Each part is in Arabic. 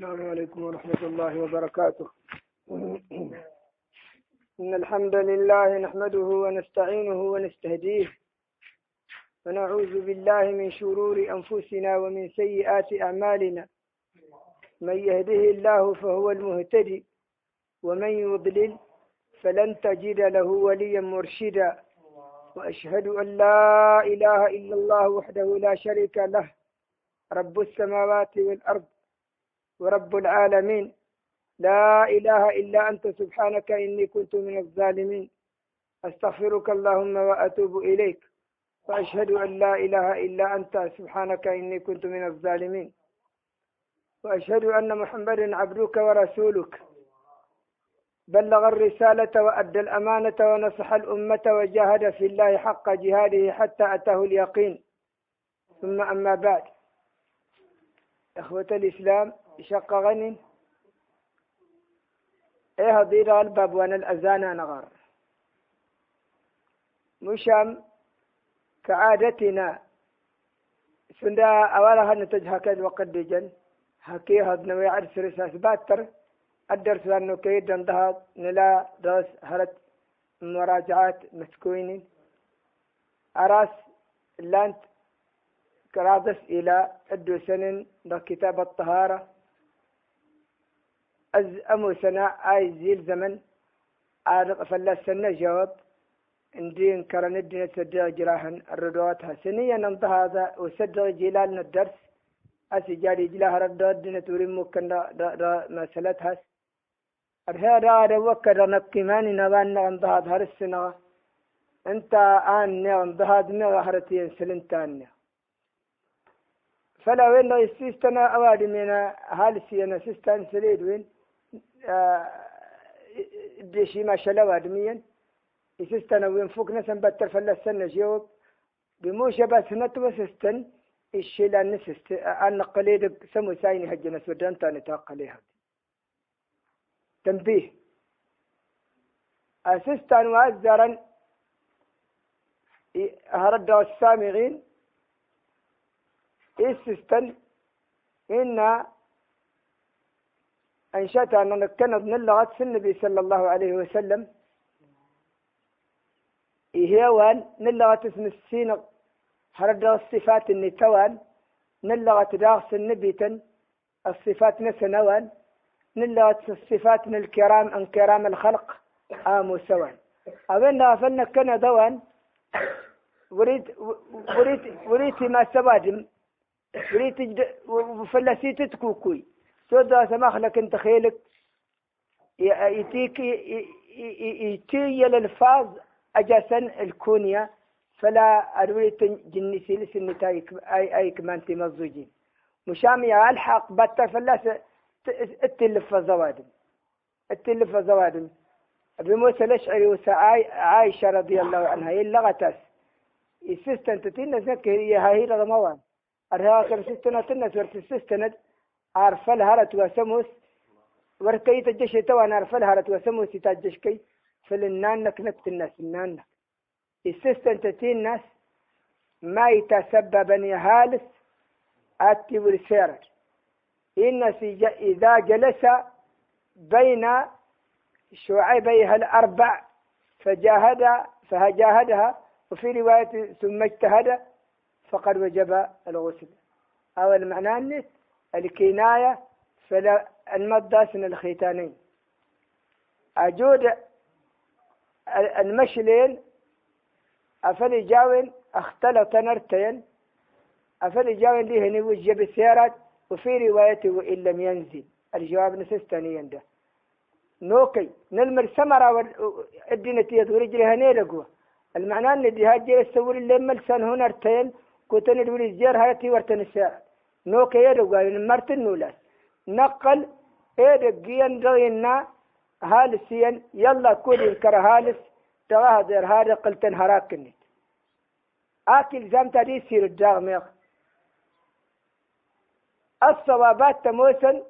السلام عليكم ورحمة الله وبركاته. إن الحمد لله نحمده ونستعينه ونستهديه. ونعوذ بالله من شرور أنفسنا ومن سيئات أعمالنا. من يهده الله فهو المهتدي. ومن يضلل فلن تجد له وليا مرشدا. وأشهد أن لا إله إلا الله وحده لا شريك له. رب السماوات والأرض ورب العالمين. لا إله إلا أنت سبحانك إني كنت من الظالمين. أستغفرك اللهم وأتوب إليك. وأشهد أن لا إله إلا أنت سبحانك إني كنت من الظالمين. وأشهد أن محمدا عبدك ورسولك. بلغ الرسالة وأدى الأمانة ونصح الأمة وجاهد في الله حق جهاده حتى أتاه اليقين. ثم أما بعد. إخوة الإسلام شق غني إيه هضير الباب وأنا الأذان نغر مشام كعادتنا. سندا أولا نتج هكذا وقد جن هكي هاد نوي عرس رساس باتر الدرس أنه كيد انضهى نلا درس هرت مراجعات مسكوين أراس لانت كرادس إلى أدو سنن كتاب الطهارة. أز أمو سنة آي زيل زمن عارق فلا سنة جواب عندي كرن الدين تسدع جراهن الردواتها سنيا ننطى هذا وسدع جلالنا الدرس أسي جاري جلاه ردوات الدين توري ممكن دا, مسألتها أرها دا وكذا نقيماني نبان نغنطى هذا السنة انت آن نغنطى هذا نغهرتين سلنتان فلا وين يستنا أوادي من هالسي أنا سيستان سريد وين دشي ما شلا وادميا. يستنا وين فوق نسن بتر فلا السنة جواب بموشة بس نتو سستن. الشيلا نسست. أنا قليل سمو سايني هجنا سودان تاني تاقليها تنبيه. أسستان وأزرا هرد السامعين إسستن. إن أنشأت أن نكند من اللغة في النبي صلى الله عليه وسلم. إهوان نلغة اسم السين هرد الصفات النتوان. نلغة داغس النبيتا الصفات نسنوان. نلغة الصفات الكرام أن كرام الخلق آمو سوان أبين غفلنا كنا دوان. وريد وريد وريد ما سوادم وريد وفلسيت تكوكوي. سودا سماح لك انت خيلك يتيك يتي الالفاظ اجاسا الكونية فلا اريد جنسي لسنتايك اي أي كمان تمزوجين مشامي ألحق بتا فلاس التلف زوادم التلف زوادم أبي موسى الاشعري عائشة رضي الله عنها؟ هي اللغتاس السيستنت زكي هي هاي رمضان أرها كم سيستنت تنا سورت السيستنت أرفل هرت وسموس وركيت الجيش توان أرفل هرت وسموس تاجش كي فلنانك نكت الناس النانك السيستن تتين الناس ما يتسبب هالس أتي والسير إن إذا جلس بين شعيبيها الأربع فجاهد فجاهدها وفي رواية ثم اجتهد فقد وجب الغسل. أو المعنى النت الكناية فلا المداسن الختانين. أجود المشلين أفل جاون اختلط نرتين أفل جاون ليه نوجه بالسيارات وفي روايته وإن لم ينزل. الجواب نسستاني عنده نوكي نلمر سمرة الدينتية ورجلها نيرقوا المعنى أن دي هاجي السور اللي ملسان هنا ارتين كنتن دولي الزير هايتي ورتن السيارات نوك يدو قال مرتن نولاس نقل إيدك جيان دغينا هالسيان يلا كل ينكر هالس. تغاه دير هذا قلتن هراكني آكل زم تدي سير الداغ الصوابات تموسن.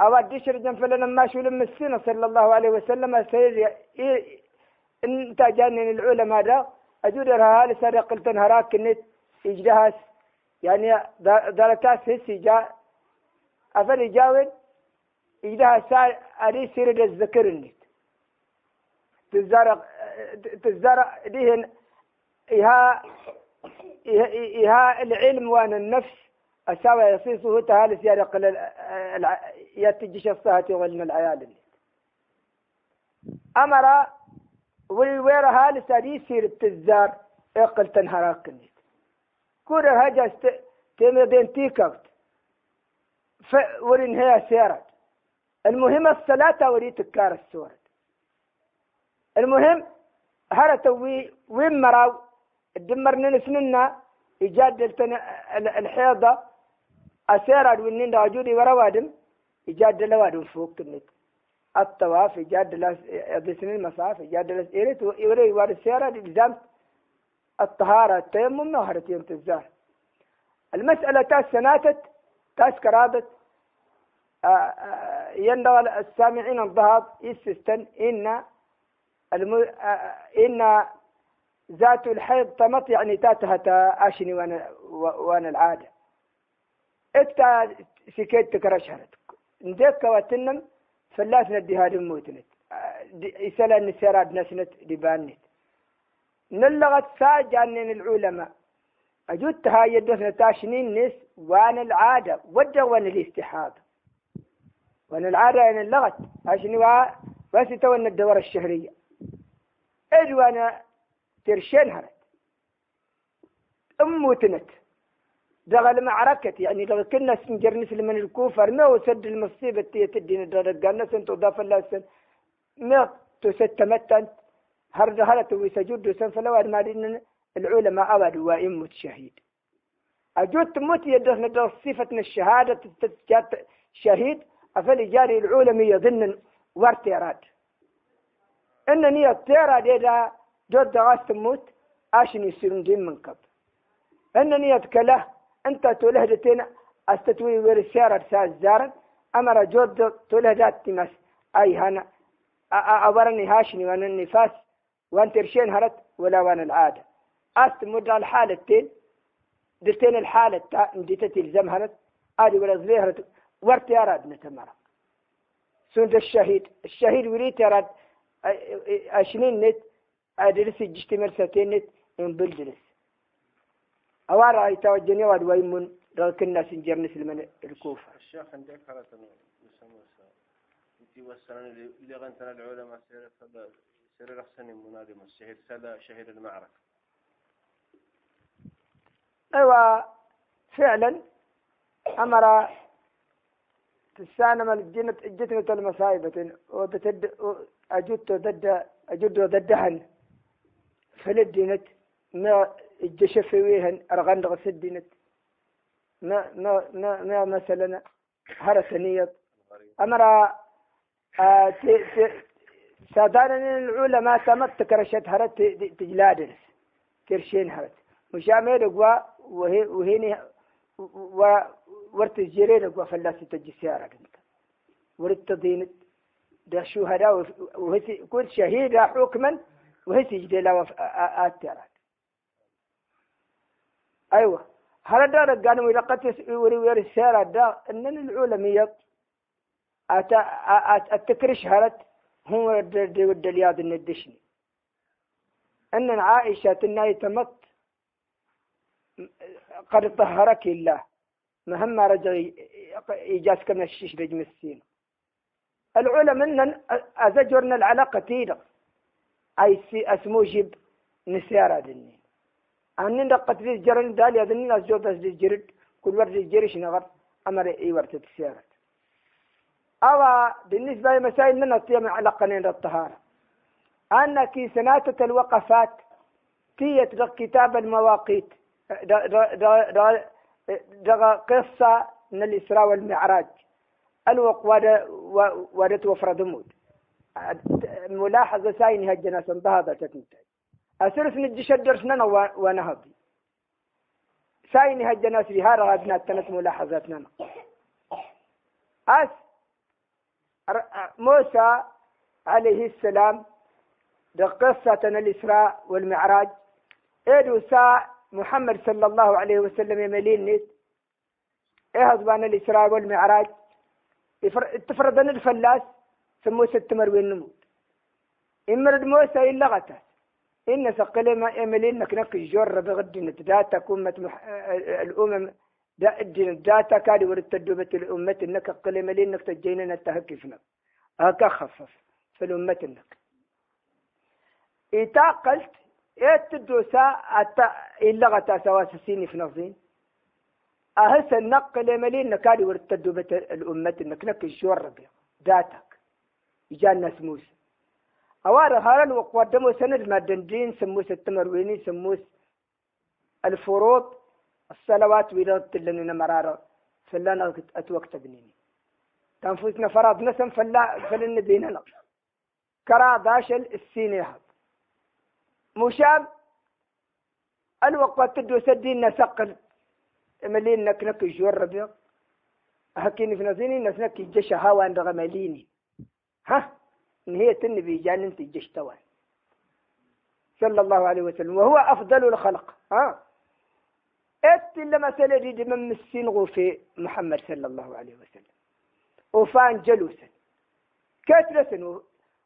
أو الدشر جنفلنا ما شو لم السنة صلى الله عليه وسلم. سير انت جانن العلماء دا. اجود هالس هذا قلتن هراكني إجدهاس. يعني دركات هسي جاء أفل جاون إذا سار أري سيرد الذكر النت تزرع تزرع دهن إها إها العلم وأن النفس أساوى يصيصه تهالس يرقل يتجيش الصهة وغلنا العيال أمر والوير هالس أري سير التزار إقل تنهراك النت كورة هجا تيمدين تيكوت. ورين هي سيرت المهم الصلاة وريت كار السورة المهم هرتوي وين مراو؟ دمرنا نسننا يجادل الحيضة. أسيرا وينين راجودي وروادم يجادل وادم فوق النت الطواف يجادل يضيسن المصاف يجادل إيرت ويوري وارد السيارة إلزام الطهارة التيمم نهرة تزار المسألة تاس سناتت تاس كرابت آه، آه، ينبغي السامعين الضهاب يسستن إن الم... آه، إن ذات الحيض طمط يعني تاتها تاشني وأنا وأنا العادة. اتا سكيت تكرشهرت نديك واتنم فلاس ندي هذه موتنت. يسأل النسيرات نسنت دبانت نلغت ساجانين العلماء. أجدتها يدفن تاشنين نس وأنا العادة وجه وأنا الاستحاضة. وأنا العادة يعني اللغت عشان بس تونا الدورة الشهرية. اجوا وأنا ترشين هرت؟ أموتنت دغل معركة يعني لو كنا سنجر نسل من الكوفر ما وسد المصيبة تدين قالنا سنت وضاف الله سن. ما تستمتن هرد هلت ويسجد سن فلو ما دين العلماء أبد وإمت شهيد. أجود تموت يدرس صفة الشهادة شهيد أفل جاري العلماء يظن ورتيراد إنني التيراد إذا جد غاست تموت عشان يصيرون دين من قبل. إنني أتكله أنت تولهدتين أستتوي ورسارة ساز زارد أمر جد تولهدات تمس أي هنا أورني هاشني وأنا النفاس وان ترشين هرت ولا وأنا العادة. أست مدى الحالة تين دلتين الحالة تا نديت تلزم هرت آدي ولا زليهرت ورت يراد نتمرة سند الشهيد الشهيد وريت يراد أشنين نت أدرس جشتمر ستين نت إن بلدرس أوارا يتوجني واد ويمون لكن الناس نجر نسل من الكوفة. الشيخ عندك حالة انت وسنن اللي غنتنا العلماء سير الشهيد سلا شهيد المعركة. أيوة فعلا أمر تسانم الجنة الجنة المصايبة وبتد أجد ضد أجد ضدهن فلدينت ما الجشفويهن أرغن غسدينت ما ما ما ما مثلا هرسنية أمر آه سادان العلماء تمت كرشت هرت تجلادرس كرشين هرت. مشامي رقوا وهي وهيني و ورت الجرير رقوا فلاس تجسيارة كنت ورت دينت ده شهداء وهي كل شهيدة حكما وهي تجدلا آتيرات أيوة. هل دار قالوا إذا قد وري وري السيارة دا. إن العلماء أت التكرش هرت. هو ود الياد الندشني. أن عائشة تناي تمت قد طهرك الله. مهم رجع إيجاز كم الشيش رجم السين. العلماء أن أزجرنا العلاقة تيدا أي أسمو جيب نسيارة دني أن دقت في جرن دالي أذن الناس جوت جرد كل ورد جريش نغر أمر إي ورد السيارة أو بالنسبة لمسائل من الطيام على قنين الطهارة. أن كي سناتة الوقفات تيت كتاب المواقيت دغ قصة من الإسراء والمعراج. الوق ودت وفر دمود. ملاحظة ساين هجنا سنبهذا تتنتهي أسرس نجيش الدرسنا ونهضي. ساين هجنا سري هذا تنت ملاحظاتنا. أس موسى عليه السلام قصة الإسراء والمعراج. إيدو سا محمد صلى الله عليه وسلم يملين نت إيه أضبان الإسراء والمعراج. تفرضن الفلاس سمو ست مروين نموت. إمرد موسى إلا غتاس. إن سقل ما إملين نك نك جور بغد نتداتا كومة. الأمم دا الدين داتا كادي ورد تدوبة الأمة إنك قل ملين نك تجينا نتهكفنا هكا خفف في الأمة إنك. إتا قلت إيه تدوسا أتا إلا غتا سواس السيني في نظين. أهس النقل ملين نكادي ورد تدوبة الأمة إنك. نك جور داتك. يجان ناس موسى أوار هارن وقدموا سند ما دندين سموس التمرويني سموس الفروض الصلوات ويرد لنا مرارة فلانا أتوقت بنيني. تنفوسنا فرض نسم فلا فلن بيننا كرا داشل السيني هذا مشاب الوقت تدو سدين نسقل. ملين نك نك جور ربيع. هكيني في نزيني نسنك جيش هوا عند غماليني ها؟ إن هي النبي جانن تجيش توان. صلى الله عليه وسلم. وهو أفضل الخلق. ها؟ إت لما سلدي من مسين في محمد صلى الله عليه وسلم. وفان جلوسا كثرة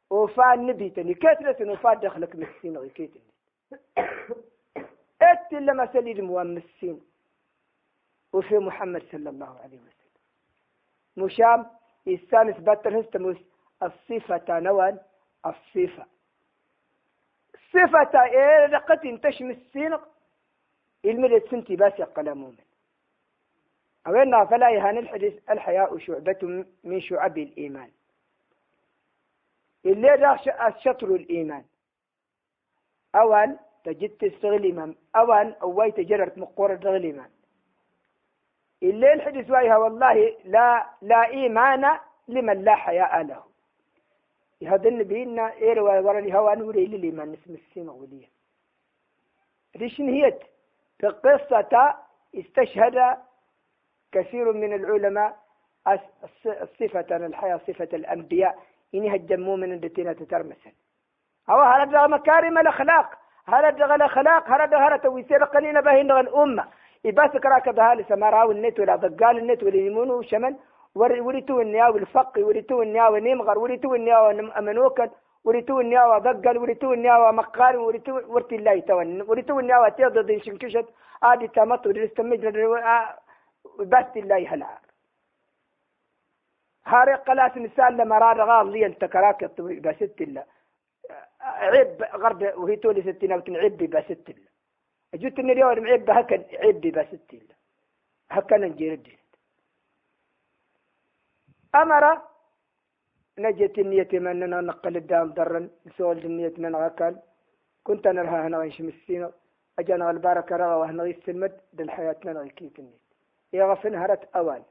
وفان نبيتني كثرة وفان دخلك مسين غيكيتني إت لما سلدي مسين وفي محمد صلى الله عليه وسلم. مشام إستانس باتر هستموس الصفة نوان الصفة. صفة إيه؟ رقة تشمي السينق المدى سنتي باس يقل مؤمن أولنا فلا يهان الحديث الحياء شعبة من شعب الإيمان. اللي راح الشطر الإيمان. أول تجد تستغل الإيمان. أول أوي تجرت مقورة تغل الإيمان. اللي الحديث وايها والله لا لا إيمان لمن لا حياء له. هذا النبي إن إير ورا الهوى نوري للي ما نسم السماء وليه. ريشن هيت في قصة استشهد كثير من العلماء الصفة الحياة صفة الأنبياء. إنها الجمو من الدتينة تترمسن أو هذا مكارم الأخلاق؟ هذا الأخلاق؟ هذا هذا تويسير قليل بهين الأمة إباس كراك بهالي سمارا والنت ولا ضقال النت ولا يمون وشمن وريتو النياو الفق وريتو النياو نمغر وريتو النياو أمنوكا وريتو النياو ضقل وريتو النياو مقار وريتو ورتي الله تون وريتو النياو تيضد شنكشت آدي تامط وريستمج بس الله هلا هاري قلاس مثال لما راد غال لي انت كراك بست الله. عيب غرب وهي تولي ستين أو تنعب بست الله. جيت اليوم عيب هكا عيب بست الله. هكا نجي أمر نجت النية مننا نقل الدام ضرا سؤال النية من غكال كنت نرها هنا غيش مسينا أجانا الباركة رغا وهنا غيش السلمد دل حياتنا نغي كيف النية. يا غفن هرت أوان.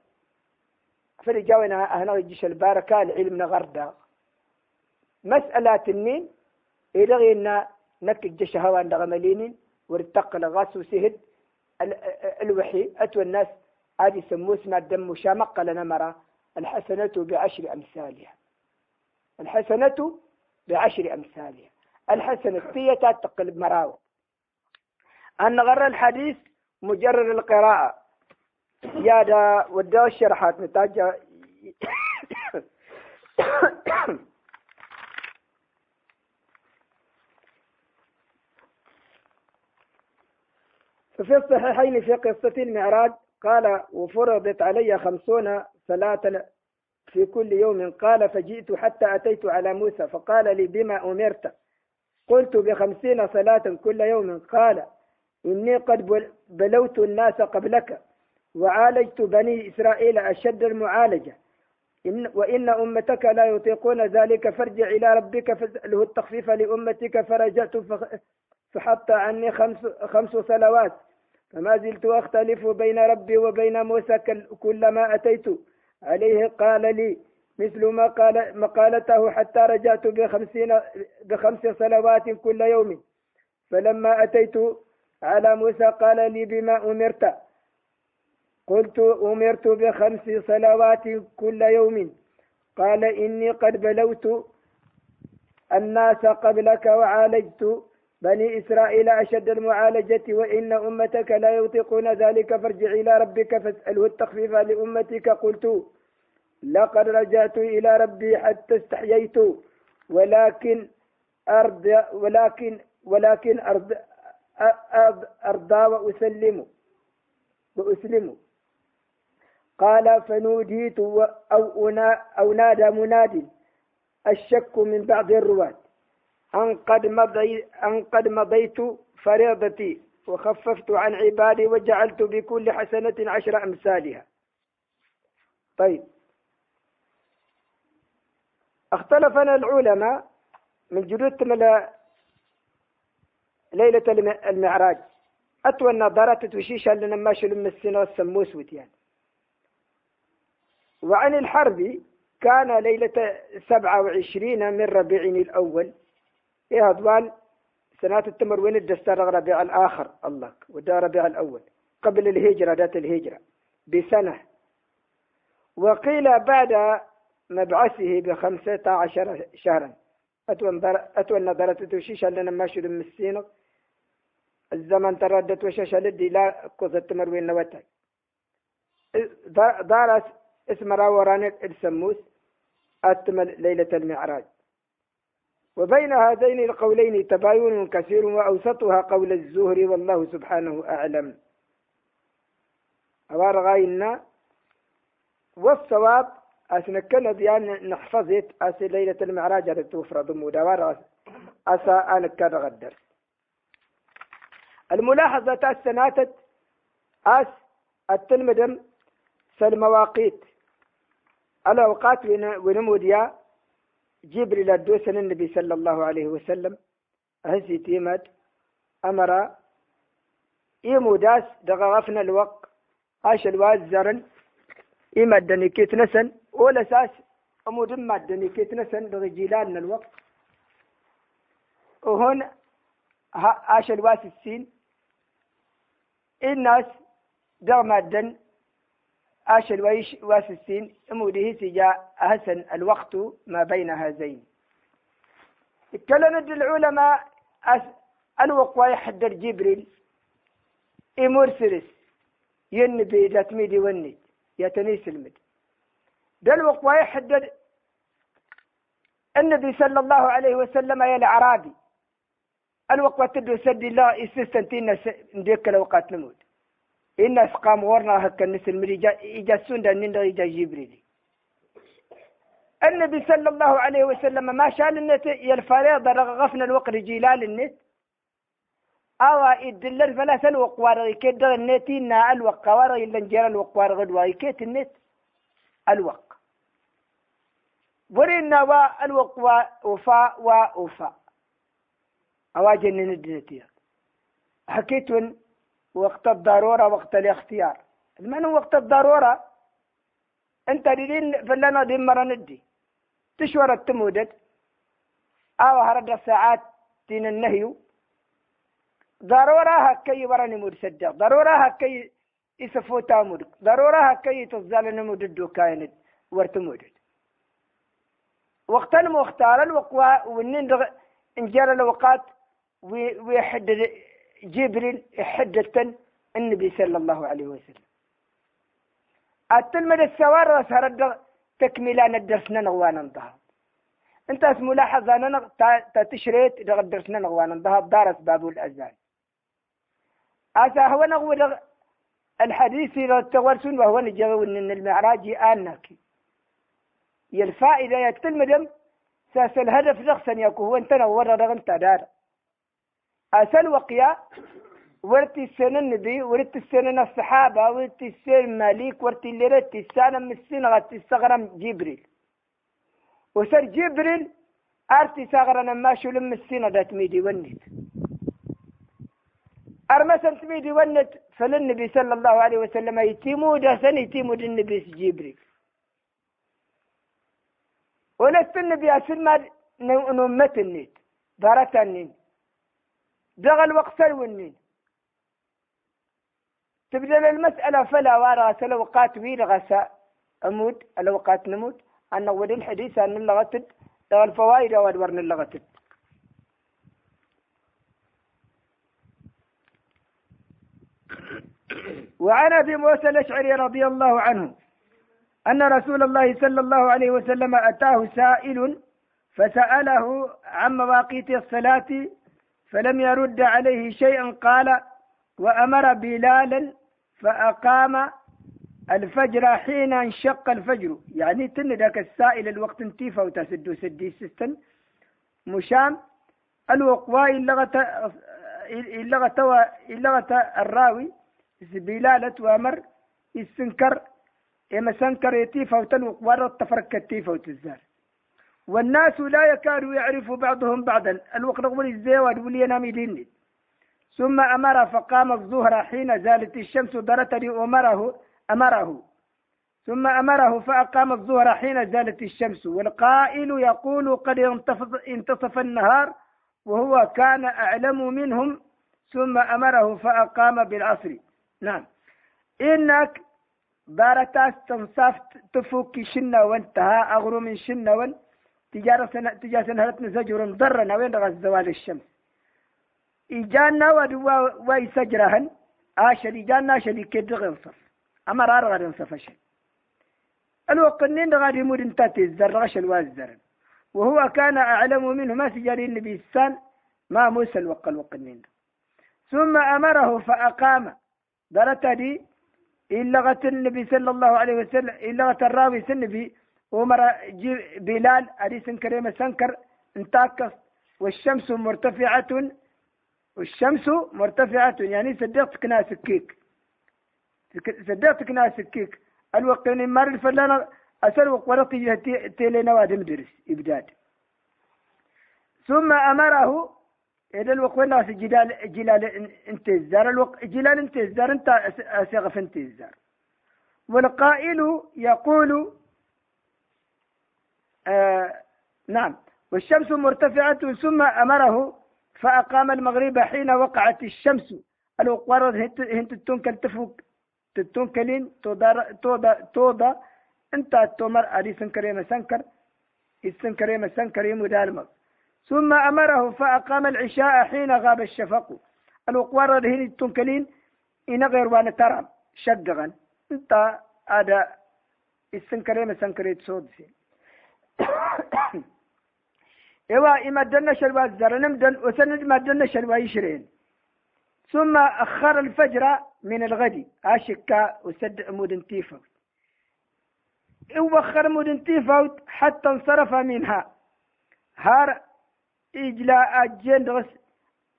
فلي جاونا هنا غيش الباركة العلم نغردا. مسألة النين إلغي إن نك الجيش هوان دغملينين ورتق لغاس وسهد. الوحي أتوى الناس هذه سموس ما الدم وشامق لنا مرة الحسنة بعشر أمثالها. الحسنة بعشر أمثالها. الحسنة هي تقلب مراوة أن غر الحديث مجرد القراءة. يا دا ودا الشرحات نتاج. ففي الصحيحين في قصة المعراج قال وفرضت علي خمسون صلاة في كل يوم قال فجئت حتى أتيت على موسى فقال لي بما أمرت؟ قلت بخمسين صلاة كل يوم. قال إني قد بلوت الناس قبلك وعالجت بني إسرائيل أشد المعالجة. إن وإن أمتك لا يطيقون ذلك فارجع إلى ربك فاسأله التخفيف لأمتك فرجعت فحط عني خمس, خمس صلوات. فما زلت أختلف بين ربي وبين موسى كلما أتيت. عليه قال لي مثل ما قال مقالته حتى رجعت بخمسين بخمس صلوات كل يوم. فلما أتيت على موسى قال لي بما أمرت. قلت أمرت بخمس صلوات كل يوم. قال إني قد بلوت الناس قبلك وعالجت بني إسرائيل أشد المعالجة وإن أمتك لا يطيقون ذلك فارجع إلى ربك فاسأله التخفيف لأمتك. قلت لقد رجعت إلى ربي حتى استحييت ولكن أرضى ولكن ولكن أرضى أرضى وأسلم وأسلم. قال فنوديت أو, أو نادى مناد الشك من بعض الرواة. أن قد, مضي أن قد مضيت فريضتي وخففت عن عبادي وجعلت بكل حسنة عشر أمثالها. طيب. اختلفنا العلماء من جدود ليلة المعراج. أتوى النظارات توشيش لنا ما شلم السنة والسموس يعني. وعن الحرب كان ليلة سبعة وعشرين من ربيع الأول إيه أضوال سنة التمر وين الدستار ربيع الآخر الله ودا ربيع الأول قبل الهجرة ذات الهجرة بسنة. وقيل بعد مبعثه بخمسة عشر شهرا. أتوى النظرة توشيش لنا ما شلم السنة الزمن تردت وشاش لدي لا قصة تمروين نوتك دارس اسم راورانك إلسموس أتمل ليلة المعراج. وبين هذين القولين تباين كثير وأوسطها قول الزهري والله سبحانه أعلم. أوارغاينا والصواب أسنكنا بيان نحفظت أس ليلة المعراج تفرض مدوار أسا أنا كان غدر. الملاحظة السناتت أس التلمدم فالمواقيت الأوقات ونموديا جبريل الدوسن النبي صلى الله عليه وسلم هزي تيمات أمر إيموداس دغغفنا الوق عاش الواز زرن إما الدنيكيت نسن ولا ساس أمود ما الدنيكيت نسن دغجيلان الوقت وهون عاش الواس السين الناس دغ الدن عاش الويش واسسين أموده سجا أحسن الوقت ما بين هذين. اتكلم العلماء الوقوة يحدر جبريل إمرسلس ينبي داتميدي وني يتنيس المد. ده الوقوة يحدد النبي صلى الله عليه وسلم يا الأعرابي الوقوة تدو سد الله استنتين نديك الأوقات نموت. الناس قام ورنا هكا الناس المريجا يجسون ده نين يجا جبريل. النبي صلى الله عليه وسلم ما شال النت يا الفريضة غفنا الوقت جيلال النت. أو يدلل فلا سلوق وارغي كد النت إن الوق. وارغي إلا نجرى الوق وارغي وارغي كيت النت. الوق. ورنا وا الوق وفاء ووفاء أواجن ندنتيا حكيتون وقت الضرورة وقت الاختيار. من وقت الضرورة؟ أنت دين فلنا دين مرة ندي تشور التمودد آو هرد الساعات دين النهي. ضرورة هكي وراني مود صدق ضرورة هكي يسفو تامود ضرورة هكي تفضل نمود الدوكاين ورتمودد وقت المختار الوقوة ونين انجال الوقات ويحدد جبريل حدة النبي صلى الله عليه وسلم. التلمد السوار سرد تكملان الدرسنا نغوانا انتهى أنت ملاحظة أنا تشريت درسنا نغوانا انتهى دارس باب الأذان أسا هو نغو الحديث إذا تورسون وهو نجاو إن المعراج آنك الفائدة يتلمدم ساس الهدف شخصا يكون هو أنت نور رغنت دار. أسل وقيا ورتي السنة النبي ورتي السنة الصحابة ورتي السنة مالك ورتي اللي رتي السنة من السنة غتي جبريل. وسر جبريل أرتي سغرنا ما شو لم السنة دات ميدي ونت أرمسا تميدي ونت فللنبي صلى الله عليه وسلم يتيمو ده سنة يتيمو النبي جبريل. ولست النبي أسلم نمت النت دارت النت دغ الوقت والنين تبدأ المسألة فلا وارغس الأوقات وين غسا أموت الأوقات نموت. أن ود الحديث أن اللغتد دغ الفوائد وادورن اللغتد. وعن أبي موسى الأشعري رضي الله عنه أن رسول الله صلى الله عليه وسلم أتاه سائل فسأله عن مواقيت الصلاة فلم يرد عليه شيئا قال وأمر بلالا فأقام الفجر حين انشق الفجر. يعني تن ذاك السائل الوقت انتيفا وتسدو سدي سستن. مشام الوقواء اللغة اللغة اللغة الراوي بلالة وأمر السنكر إما سنكر يتيفا وتنوق ورد تفرك التيفا وتزار والناس لا يكاد يعرف بعضهم بعضا. الوقت نقول الزيواد ولي نامي ديني ثم أمر فقام الظهر حين زالت الشمس درتني أمره أمره. ثم أمره فأقام الظهر حين زالت الشمس. والقائل يقول قد انتصف النهار وهو كان أعلم منهم. ثم أمره فأقام بالعصر. نعم. إنك بارتاس تنصاف تفوك شنا وانتهى أغرو من شنا وان تجارة سنة تجارة سنة زجر ضرنا وين رغز زوال الشمس. إجانا ودوا ويسجرهن آشل إجانا شل كد غنصف أما رار انصف شل الوقنين غاد يمود انتاتي الزر الوازر وهو كان أعلم منه ما سجاري النبي السان ما موسى الوق الوقنين ثم أمره فأقام. درتدي إلا النبي صلى الله عليه وسلم إلا الراوي النبي عمر بلال أديس كريم سنكر انتاكس والشمس مرتفعة والشمس مرتفعة يعني صدقتك ناسكيك صدقتك ناسكيك الوقت مر الفلانة أسر ورقي تيلينا وادم درس إبداد. ثم أمره إذا الوقت ناس جلال جلال انت الزار الوقت جلال انت الزار انت أسغف انت الزار والقائل يقول آه نعم. والشمس مرتفعة ثم أمره فأقام المغرب حين وقعت الشمس. الوقرد هنت تنكل تفوك تتنكلين تودا تودا تودا أنت تومر أدي سنكريم سنكر السنكريم سنكريم دالمر ثم أمره فأقام العشاء حين غاب الشفق. الوقوار هن تنكلين إن غير وأنا ترى. شقغا أنت هذا السنكريم سنكريت سودسي إوا إما دنا شلوا الزرنم دن وسند ما دنا شلوا يشرين ثم أخر الفجر من الغد أشكا وسد مدن تيفوت وأخر مدن تيفوت حتى انصرف منها هار إجلاء جندرس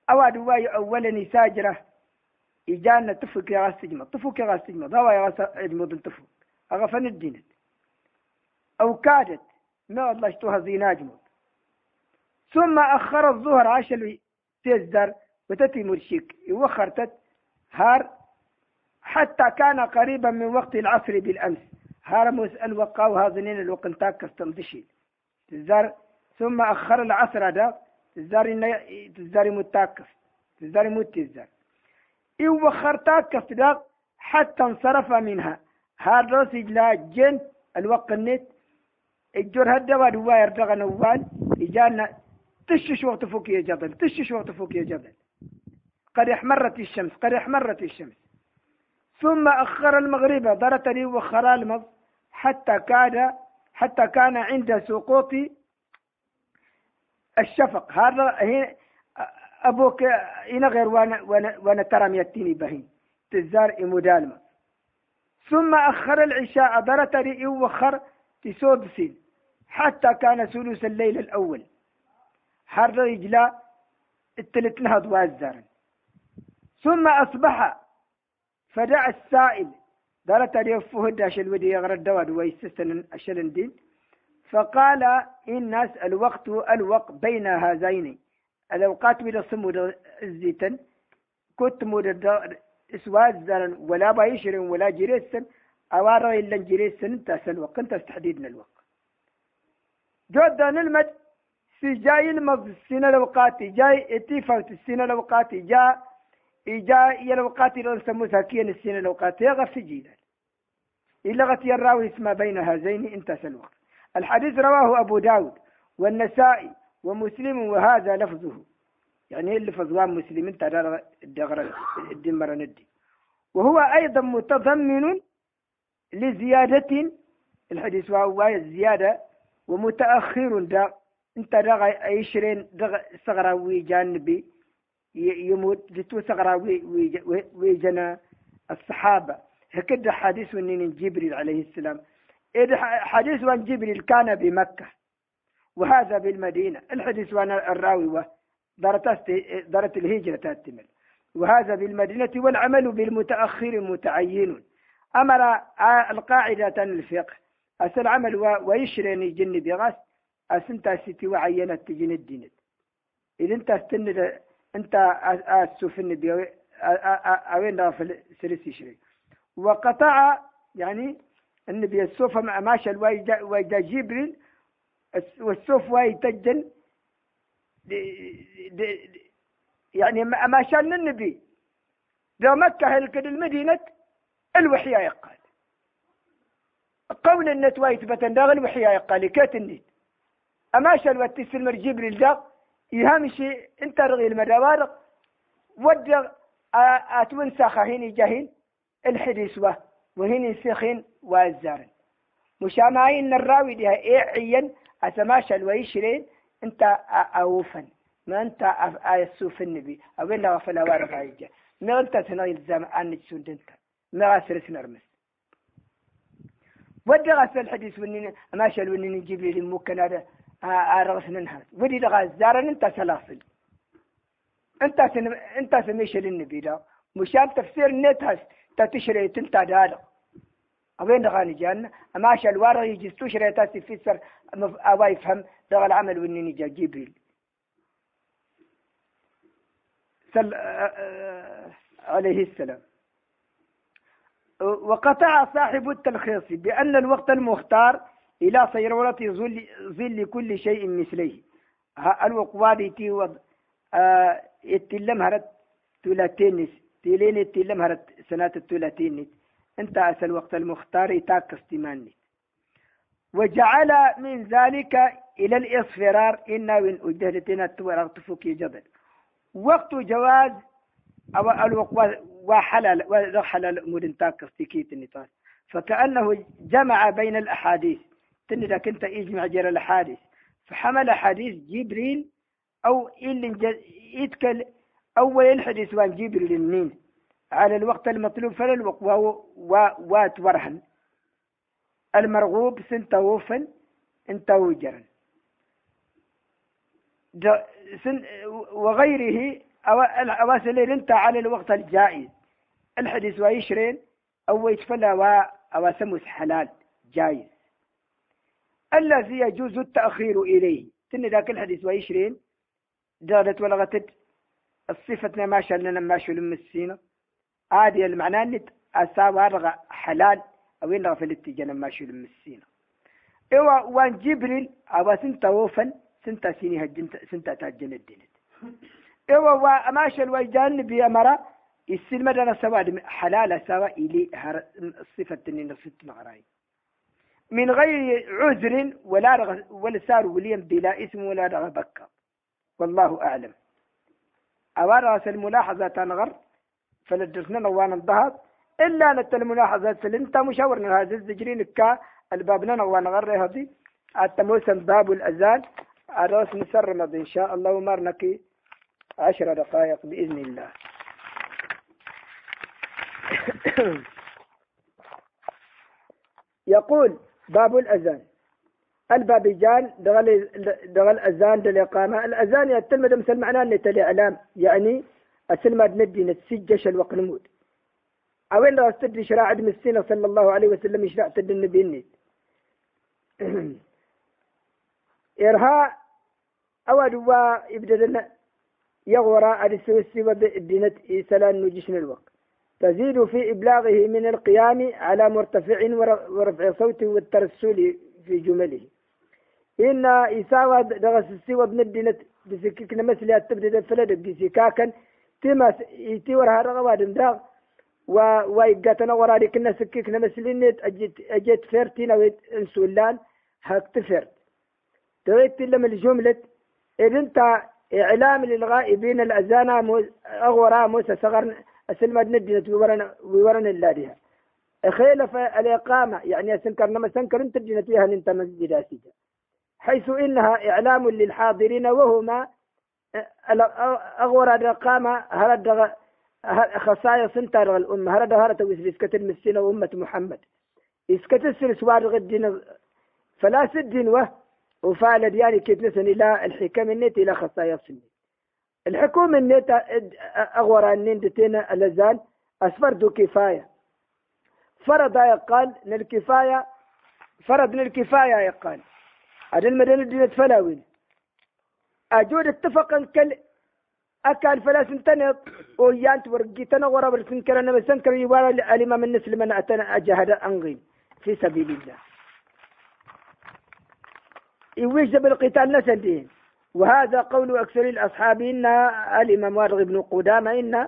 أواد واي أولا ساجرة إجانا تفك يا غاستجمة تفك يا غاستجمة ضوا يا غاستجمة مدن تفك أغفن الدين أو كادت ما الله اشتوها زي ناجمه ثم أخر الظهر عشان تزدر وتتي مرشيك. وخرتت هار حتى كان قريبا من وقت العصر بالأمس. هار مسأل وقاو هذنين الوقت تاك استمدشي تزار ثم أخر العصر هذا تزار تزار متاكس تزار متزار إيو وخر تاكس حتى انصرف منها. هذا لا جن الوقت النت الجور هدا ودوا يرتغى نوال إجانا تشش وقت فوق يا جبل تشش وقت فوق يا جبل. قد احمرت الشمس قد احمرت الشمس. ثم أخر المغرب درت لي وخر المغ حتى كاد حتى كان عند سقوط الشفق. هذا هي أبوك إن غير وأنا, وأنا, وأنا ترى يتيني بهين. تزار إمودالما ثم أخر العشاء درت لي وخر تسود سين. حتى كان ثلث الليل الأول. حر رجلا التلت نهض وازر ثم أصبح فدع السائل. دارت اليفه داش الودي يغرى الدواد ويستسن الدين. فقال الناس الوقت الوقت بين هذين. الأوقات من الصمود الزيتن. كنت مود إسواز ولا بايشر ولا جريسن. أوارا إلا جريسن تاسل وقت انت تحديدنا الوقت. جدا المد في جاي المض السنة الأوقات جاي اتفاوت السنة الأوقات جاء جاء الأوقات اللي نسموها كين السنة الأوقات يغفي جيدا. إلا غتي الراوي اسمه بين هذين انتهى الوقت الحديث رواه أبو داود والنسائي ومسلم وهذا لفظه. يعني اللي فضوان مسلم؟ ترى الدغر الدمر ندي. وهو أيضا متضمن لزيادة الحديث وهو زيادة ومتأخر دا. انت دغى عشرين دغى صغراوي جانبي. يموت جتو صغراوي ويجنا الصحابة. هكذا حديث من جبريل عليه السلام. إذا حديث عن جبريل كان بمكة. وهذا بالمدينة. الحديث عن الراوي درت الهجرة تاتمل. وهذا بالمدينة والعمل بالمتأخر متعين أمر القاعدة الفقه. أسل عمل ويشرين جن بغاس أسنت ستي وعينت تجن الدين إذا أنت استند أنت أسفن بي أوين في سرس يشري. وقطع يعني النبي السوف ماشى ويدا جبريل والسوف ويتجن يعني ما شان النبي لو مكة هلكد المدينة الوحي يقال. قول النت وايتبت داغ الوحي يقال كات النت أما شال واتسل جبريل دا يهمشي انت رغي المدوارق ودغ أتون ساخهين جاهين الحديث وه وهين سخين والزارن مشامعين الراوي ديها إيه عين أتماشى الويشرين انت أوفن. ما أنت أيسوف النبي. أو إلا غفل وارغ عيجا ما أنت تنغي الزام أنك سندنك ما غسرت نرمس ودي غسل الحديث ونين ما شال ونين نجيب لي ممكن هذا أرغس ننهار ودي دغا الزارن أنت سلاصل أنت سن... أنت سميش للنبي ده مشان تفسير النت تتشري تنتا دادا أوين دغاني جان أما شال وارغ يجي تشري تاسي في سر أبا يفهم دغا العمل ونين جبريل سل... عليه السلام وقطع صاحب التلخيص بأن الوقت المختار إلى صيرورة ظل, ظل كل شيء مثله الوقوادي تي وض اتلم هرت تولاتينس تيلين اتلم هرت سنة التولاتينس انت أسى الوقت المختار تاك استماني وجعل من ذلك إلى الإصفرار. إنا وإن أجهدتنا تورغتفك جبل. وقت جواز أو الوقت وحلال وحلال أمور تاك استكيت النطاس فكأنه جمع بين الأحاديث. تندا كنت يجمع جرى الأحاديث. فحمل حديث جبريل أو اللي يتكل أول الحديث عن جبريل النين على الوقت المطلوب فلا الوقت وات ورهن. المرغوب سنتوفن انت وجرا وغيره أواسل انت على الوقت الجائز. الحديث ويشرين أو يتفلى أو سمس حلال جائز. الذي يجوز التأخير إليه. تن ذاك الحديث ويشرين دارت ولغتت. الصفة ما شاء لنا ما شاء لمسينا عادي المعنى أن أساوى حلال أو إن في الاتجاه ما شاء لمسينا إيوا وان جبريل أو سنتا وفن سنتا سيني هجنت سنتا تهجن الدين إيوا وما شاء الوجدان بأمرا السلمة دانا سوا حلال سوا إلي الصفة اللي نصفت مغراي من غير عذر ولا رغ ولا سار وليم بلا اسم ولا رغ بكا والله أعلم أوارس الملاحظة تنغر فلدرسنا نوان الضهب إلا نت الملاحظة فلنت مشاورنا هذا الزجرين كا البابنا نوان غر هذه التموسم باب الأذان أراس نسرمد إن شاء الله ومرنك عشر دقائق بإذن الله. يقول باب الأذان. البابجان دغل دغل أذان للإقامة. الأذان يتلمد مثل معناه أن الإعلام يعني أسلمد ندي نتسجش الوقت نمود أوين لو استدري شراع ابن السنة صلى الله عليه وسلم يشرع تد النبي النيت إرها أود يبدأ يغورا أدسوسي وبدنت إسلام نجشن الوقت تزيد في إبلاغه من القيام على مرتفع ورفع صوته والترسل في جمله. إن إساوى دغس السوى بندنة بسككنا مسلي تبدأ فلد بسكاكا تما يتي ورها رغواد داغ و ويقاتنا ورا كنا سككنا مسلي أجت أجت فيرتين أو إنسولان هاك تفرت تغيت لما الجملة إذا أنت إعلام للغائبين الأذان أغورا موسى صغر أسلم ندنت وورن وورن اللادها خيلف الإقامة يعني سنكر نما سنكر انت جنتيها انت مسجد أسيجا حيث إنها إعلام للحاضرين وهما أغور الإقامة هرد خصائص انت الأمة هرد هرد إسكت المسينة وأمة محمد. إسكت السلس وارغ الدين فلا سدين وه وفعل دياني كيف نسن إلى الحكم النت إلى خصائص النت الحكومة النت أغور النين الأزال أسفردوا كفاية. فرض يقال للكفاية فرض للكفاية يقال. هذا المدن الدين فلاوين. أجود اتفقا كل أكل فلا سنتنط ويانت ورقيتنا ورا برسنكر أنا بسنكر يبالا الإمام النسل من أتنا أجهد أنغين في سبيل الله. يوجب القتال نسدين وهذا قول أكثر الأصحاب إن الإمام وارغ بن قدامة إن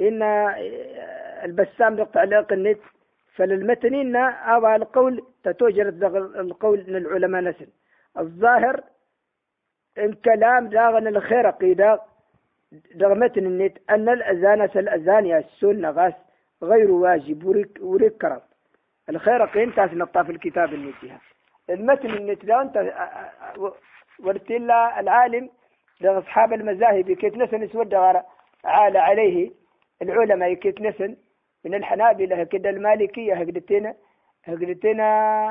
إن البسام بتعليق النت فللمتنين أو القول تتوجر القول من العلماء نسل الظاهر الكلام داغن الخير قيدا دغمتن النت أن الأذان الأذان يا السنة غير واجب كرم الخير قين تاس نطا في الكتاب النتيها المتن النت ده أنت ورتلا العالم أصحاب المذاهب كيف نسن يسود عال عليه العلماء كيف نسن من الحنابلة هكذا المالكية هكذا هكذا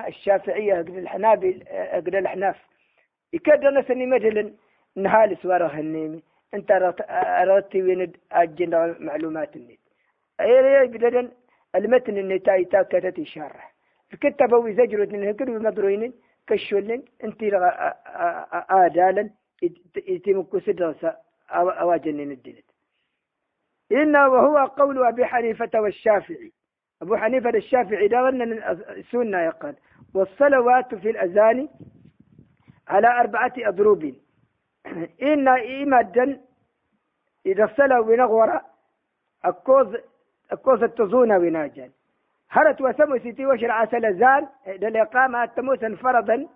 الشافعية هكذا الحنابل هكذا الأحناف يكاد أنا سني مثلا نهال سواره النيمي أنت أردت وين أجن معلومات النت يقدر المتن النتاي تاكدت الشرح هو زجر من هكذا المدروين كشولن أنت آدالا يتم كسر أواجن الدين إنه وهو قول أبي حنيفة والشافعي. أبو حنيفة الشافعي ده السنة يقال. والصلوات في الأذان على أربعة أضروب. إن إيمادا إذا صلوا ونغورا أكوز أكوز التزون وناجان هرت وسمو سيتي وشرع سلزان للإقامة تموسا فرضا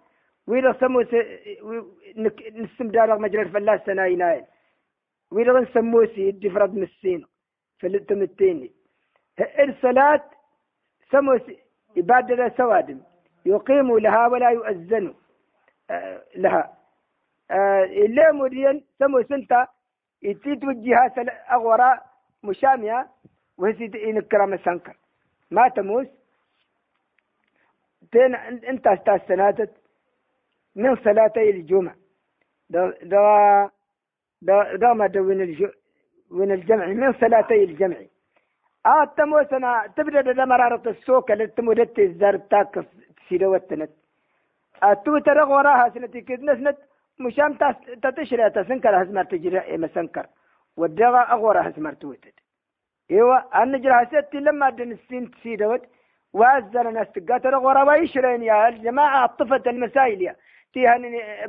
وإذا سمو نسم دار مجرى الفلاس سنايناين ويلغن سموسي الدفرد مسين فلتمتيني الصلاة سموسي إبادة سوادم يقيم لها ولا يؤذن آه لها. آه اللي مدين سمو سنتا يتوجهها أغورا مشامية وهي إنكرام سنكر ما تموس تين انت أستاذ من صلاتي الجمعة. ده, ده دام وين الج... وين الجمع؟ من صلاتي الجمع. آه تمو سنة تبدأ دا مرارة السوق اللي تمودت الزار تاك سيدوتنت أتو ترغ وراها سنتي كد نسنت. مشام تتشري تسنكر هزمر تجري مسنكر ودغا أغورا هزمر توتد إيوه أن جرى ستي لما دن السين تسيدوت وأزل الناس تقاتل غورا ويشرين يا الجماعة طفت المسائل يا. تيهن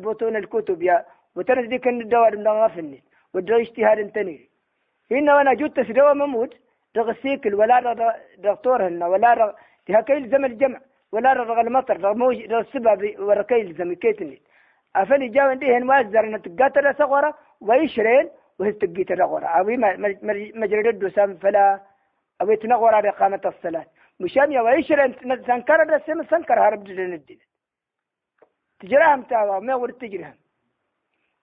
بطون الكتب يا. وترى ذيك الدوار من غافني ودرا اجتهاد تني هنا وأنا جوت تسدوا مموت رغ السيكل ولا دكتور هنا ولا رغ تهكي الزمن الجمع ولا رغ المطر رغ موج رغ السبب وركي الزمن كيتني أفلي جاو عندي هن وازر تقاتل صغرة ويشرين وهي تقيت الغورة أبي مجرد الدوسام فلا أبي تنغور على إقامة الصلاة. مشان يا ويشرين سنكر الرسم سنكر هرب جلين الدين. تجرهم تاوا ما ورد تجرهم.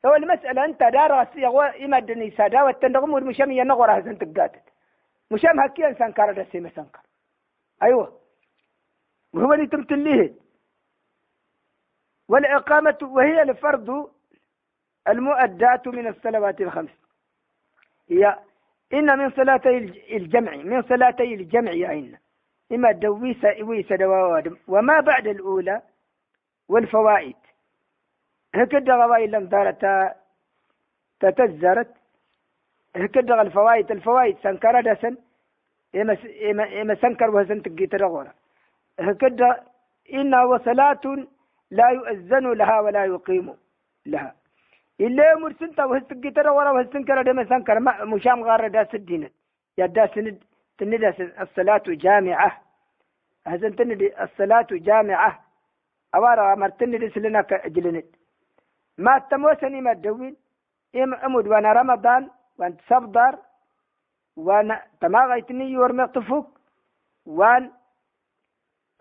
هو المسألة أنت دار يغوى إما الدنيا سادا والتندغم والمشام ينغور هزن تقاتل. مشام هكي إنسان كار دسي مسنكر أيوة. وهو اللي تمتليه والإقامة وهي الفرض المؤدات من الصلوات الخمس. هي إن من صلاتي الجمع من صلاتي الجمع أين إما دويس ويس دوادم وما بعد الأولى والفوائد. هكذا غواي لم دارت تتزرت هكذا الفوائد الفوائد سنكر دسن إما سنكر وهسن تقيت رغورا هكذا إن وصلاة لا يؤذن لها ولا يقيم لها. إلا يمر سنتا وهستقيت رغورا وهسنكر دم سنكر مشام غار داس الدين. يا داس تندس الصلاة جامعة. هزن تندي الصلاة جامعة. أوارا مرتندس لنا كأجلند ما تموسني ما تدوين إم أمود وأنا رمضان وان تصبدر وأنا تماغيتني يورمي طفوك وان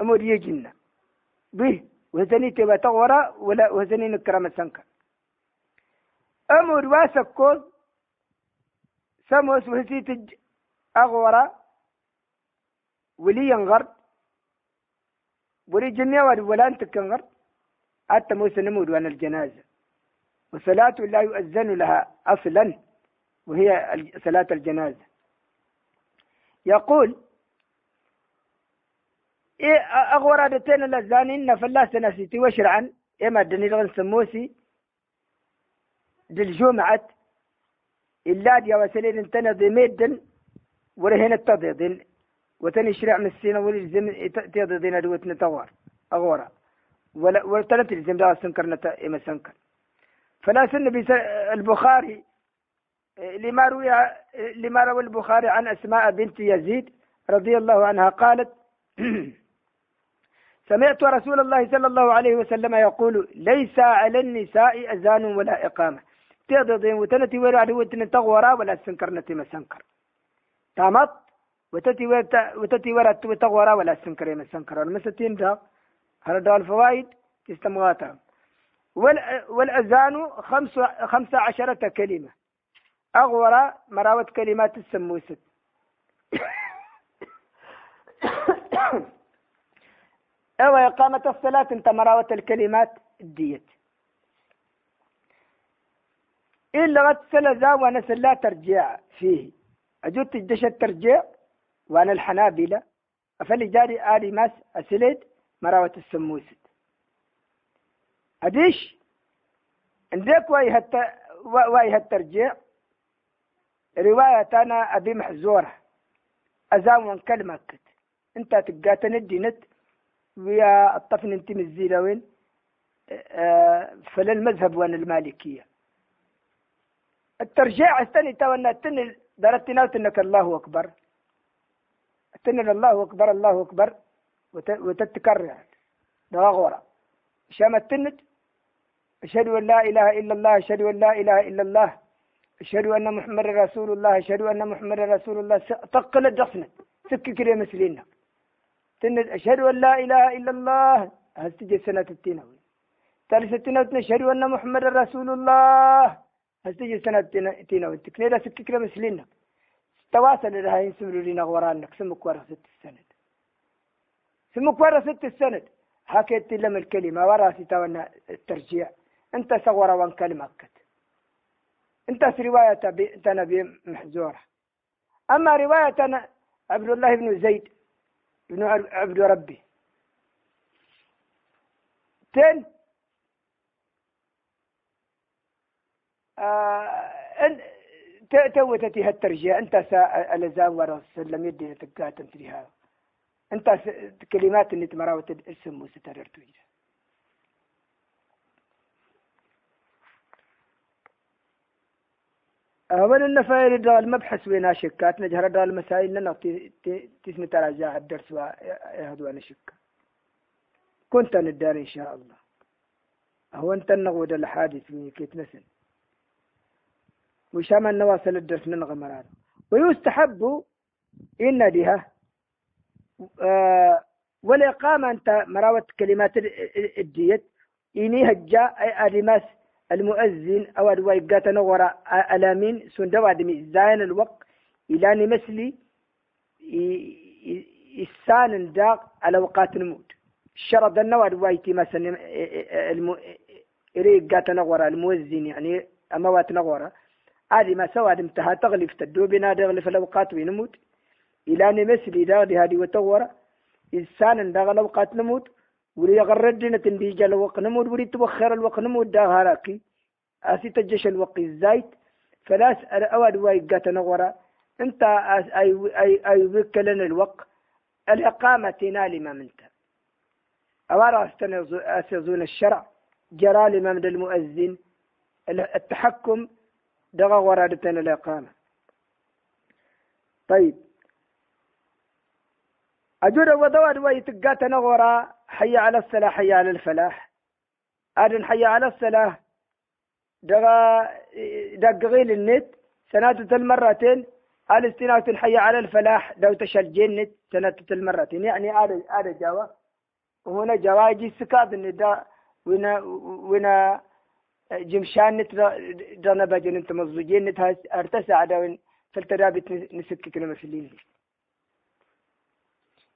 أمود يجينا به وزني تبا تغورا ولا وزني نكرم سنكر أمود واسكوز سموس وهسيت أغورا. ولي ينغر. ولي جنيا ولا أنت كنغر حتى موسى نمود وأنا الجنازة. وصلاة لا يؤذن لها أصلا. وهي صلاة الجنازة. يقول إيه أغورا دتين الأزانين فلا سنسيتي وشرعا. إما دني لغن سموسي. دل إلا دي وسلين انتنا ضميدن ورهن التضيضين وتني شرع من السينة ولزم تضيضين دوت نتوار أغورا. ولا وتلت الزم دا سنكر نتا إما سنكر. فلا سن البخاري لما روي لما روى البخاري عن أسماء بنت يزيد رضي الله عنها قالت سمعت رسول الله صلى الله عليه وسلم يقول ليس على النساء أذان ولا إقامة. تيضضين وتنتي ولا عدوة تغورا ولا سنكرنتي ما سنكر. تامط وتتي وتتي ولا تغورا ولا سنكر ما سنكر. المستين دا الفوائد تستمغاتها والأذان خمس خمس عشرة كلمة. أغورا مراوت كلمات السموست أو إقامة الصلاة أنت مراوة الكلمات الديت. إلا غد ذا وأنا سلا ترجيع فيه. أجوت الدش الترجيع وأنا الحنابلة. أفلي جاري آلي ماس أسلد مراوة السموست أديش؟ عندك وأي وأي الترجيع رواية أنا أبي محزورة أزام كلمة أنت تقاتن الدينت ويا الطفن انت مزيلة وين آه، فللمذهب وان المالكية. الترجيع استني تونا تن درت نوت انك الله أكبر. تن الله أكبر الله أكبر وتتكرر. ده غورا شام التنت أشهد أن لا إله إلا الله أشهد أن لا إله إلا الله أشهد أن محمد رسول الله أشهد أن محمد رسول الله. تقل الدخنة سكك كده مسلينك تند أشهد أن لا إله إلا الله. هستجي سنة التينوي ثالث التينوي أشهد أن محمد رسول الله. هستجي سنة التينوي تكنيدا سككرا مسلينا تواصل لها ينسملوا لنا غورانك سمك ورا ست السنة سمك ورا ست السنة حكيت لهم الكلمة. ورا ستاونا الترجيع. انت صغر وان كلمة كت. انت في رواية نبي محزورة. أما رواية عبد الله بن زيد ابن عبد ربي. تن توتتي هالترجيع. أنت الزام ورا سلم يدي تقات أنت انت كلمات اللي تمراوت الاسم وستررتو أول النفاير دا المبحث وين شكات نجهر دا المسائل لنا تسمي تراجع الدرس ويهدو أنا شك كنت ندار إن شاء الله. هو أنت النغود الحادث من كيت نسن وشام النواصل الدرس ننغ مرار ويستحب إن ديها آه والإقامة أنت مراوت كلمات الديت إني هجا أي أرماس المؤذن أو أدواي قاتنا وراء ألامين سندوا دمي زاين الوقت إلى نمسلي إسان داق على وقات الموت الشرط النوى دواي مثلا الم... وراء المؤذن يعني أموات نغورا هذه ما سوى انتهى تغلف تدوبنا تغلف الأوقات وينموت إلى نمسلي داغ هذه وتورا إنسان داغ الأوقات نموت ولي غردنا تنديجا الوقت نمود ولي توخر الوقت نمود دا هراكي. أسي تجش الوقت الزايت فلاس أواد واي قاتنا ورا أنت أي أي أي وكلنا الوقت. الإقامة تنال ما منت. أوارا أستنزون الشرع. جرى الإمام المؤذن. التحكم دغا ورادتنا الإقامة طيب. أجود ودواد ويتقاتنا غورا حي على الصلاة حي على الفلاح. أدن حي على الصلاة دغا دقغيل النت. سنة المرتين. الاستناء حي على الفلاح. دو تشل جنت سنة المرتين. يعني هذا هذا جوا. هنا جواجي سكاد النداء. ونا ونا جمشان نت دنا بجن انت مزوجين نت ارتسع داون فلترابت نسكك المسلين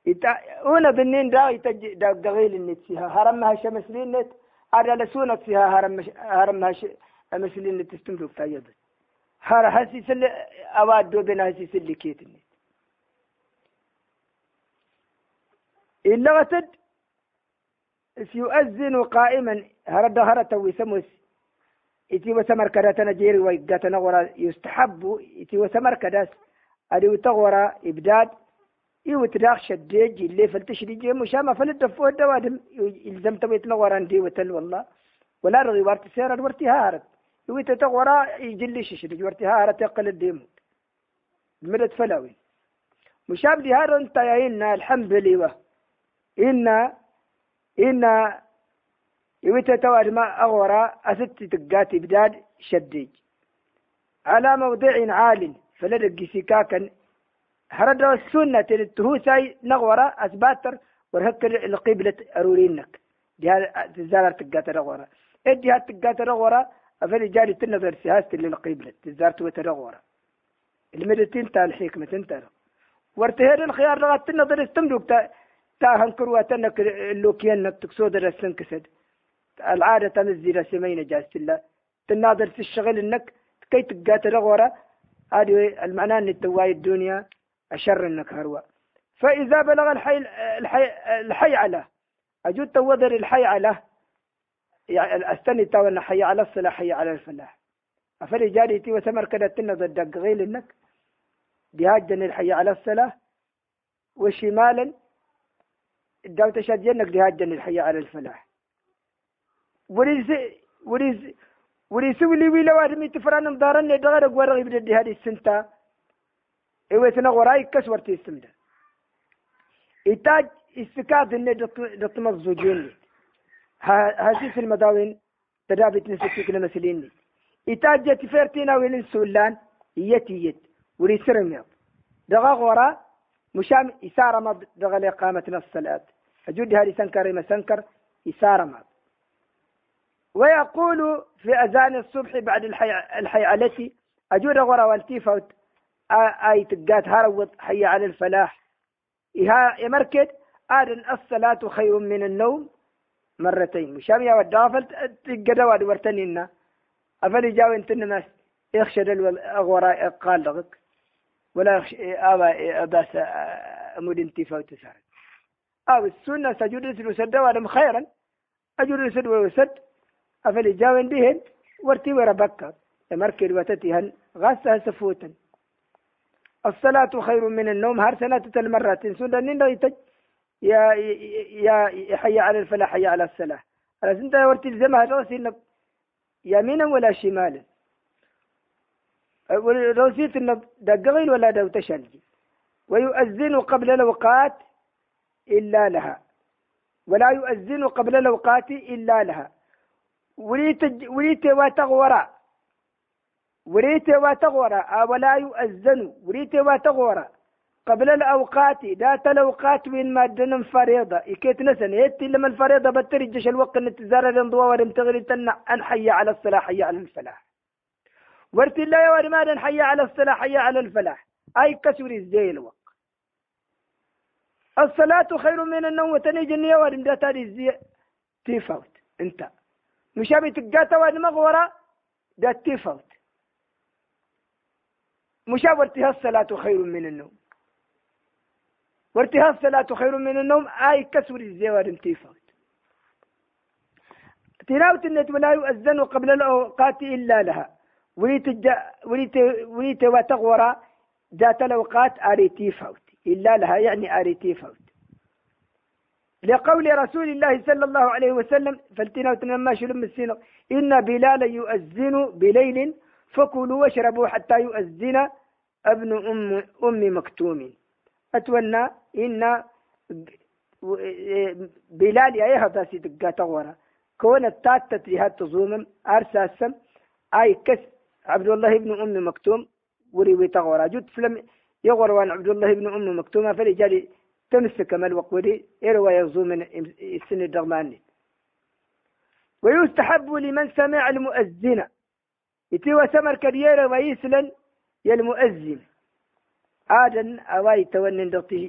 إتا هنا بنين دا يتج دا دغيل النت فيها. هرم هاش مسلين نت على لسونك فيها هرم هرم هاش مسلين نت تستمرك تايد هر هسي سل أواد دو بين هسي سل كيت النت. إلا وتد يؤذن قائما هرد هرت ويسموس إتي وسمر كداتنا جيري ويقاتنا ورا يستحب إتي وسمر كداس أدي وتغورا إبداد إيو تداخ شديج اللي فلتشري جي مشامة فلتدفو الدوادم تبي تنغورا دي وتل والله. ولا رغي وارت سيرا ورتي هارت. إيو تتغورا يجلي ششري ورتي هارت يقل الديموت المدد فلاوي. مشاب دي هارو انت يا إنا الحمد لله. إنا إنا يويتا تواد ما أغورا أست تقاتي بداد شديج. على موضع عال فلدق سكاكا هرد السنة التهوساي نغورا أثباتر ورهكر القبلة أرورينك. جهة تزار تقاتي نغورا. إدي هات نغورا أفل جالي تنظر سياسة للقبلة. تزار تويتا نغورا المدتين تال الحكمة تنتر. وارتهر الخيار لغات تنظر استمدوك تا تا هنكر واتنك اللوكينك تكسود الرسن كسد العادة تنزل سمين جاست الله. تناظر في الشغل إنك كي تقاتل غورا هذه المعنى أن التواي الدنيا أشر إنك هروا فإذا بلغ الحي الحي الحي على. أجود توذر الحي على. يعني أستني تو أن حي على الصلاة حي على الفلاح. أفري جاريتي وسمر كده تنظر دق غيل إنك. بهاجن الحي على الصلاة. وشمالا. الدوتة شاد جنك بهاجن الحي على الفلاح. وريس وريس وريس ولي ويلا وادمي تفران دارن دغر غور يبد هذه السنتا أيوه غراي كسور تيستمد إتاج استكاد إن دت مزوجين هذه في المداوين تدابت نسكك لمسلين إتاج جت فيرتينا وين سولان يتي يت وريسرم دغا غورا مشام إسارة ما دغا لإقامة الصلاة أجود هذه سنكر ما سنكر إسارة ما ويقول في أذان الصبح بعد الحي التي أجود غرا والتيفوت آي تقات هروت حي على الفلاح. إها يمركد آدن الصلاة خير من النوم مرتين. مشام يا ودافل تقدا واد ورتنينا أفلي جاو انت الناس يخشى الغراء قال لغك ولا يخشى أبا أباس أمود انتفاوت سار أو السنة سجود وادم خيرا. أجود السد ويسد أفل جاوين بهن ورتي وربكا مركز وتتهن غاسها سفوتا الصلاة خير من النوم هر سنة المرات سنة نيتج يا يا حي على الفلاح حي على الصلاة. على سنة ورتي الزمها راسي يمينا ولا شمالا. إنك دقغين ولا دو تشلجي. ويؤذن قبل الأوقات إلا لها. ولا يؤذن قبل الأوقات إلا لها. وليت وليت وتغورا وليت وتغورا ولا يؤذن. وليت وتغورا قبل الأوقات. ذات الأوقات من مادن فريضة. إكيت نسن. يتي لما الفريضة بترجش الوقت نتزار الانضواء ورمتغري تنع أن حي على الصلاة حي على الفلاح. ورت الله يا ورمادا حي على الصلاة حي على الفلاح. أي كسوري زي الوقت الصلاة خير من النوم. وتنيجي النية ورم داتاري زي تيفوت. انت. مشابه تقاتا واد مغورة ده تيفوت مشابه الصلاة خير من النوم. وارتها الصلاة خير من النوم آي كسر الزوار تيفوت تلاوة النت ولا يؤذن قبل الأوقات إلا لها. وليت وليت وليت وتغورا ذات الأوقات آريتي فوت إلا لها يعني آريتي فوت لقول رسول الله صلى الله عليه وسلم فلتنا وتنما شلم السنة إن بلال يؤذن بليل فكلوا واشربوا حتى يؤذن ابن أم أم مكتوم. أتولى إن بلال يا هذا سيدقا تغورا. كون التات تتريهات تظومم أرساسم أي كس عبد الله بن أم مكتوم وري تغورا. جد فلم يغور عن عبد الله بن أم مكتوم فلجالي تمسك ما الوقت ودي إروا يزو من السن الدغماني؟ ويستحب لمن سمع المؤذن. يتوى سمر كدير ويسلن يا المؤذن. آدن أواي تونن دقتي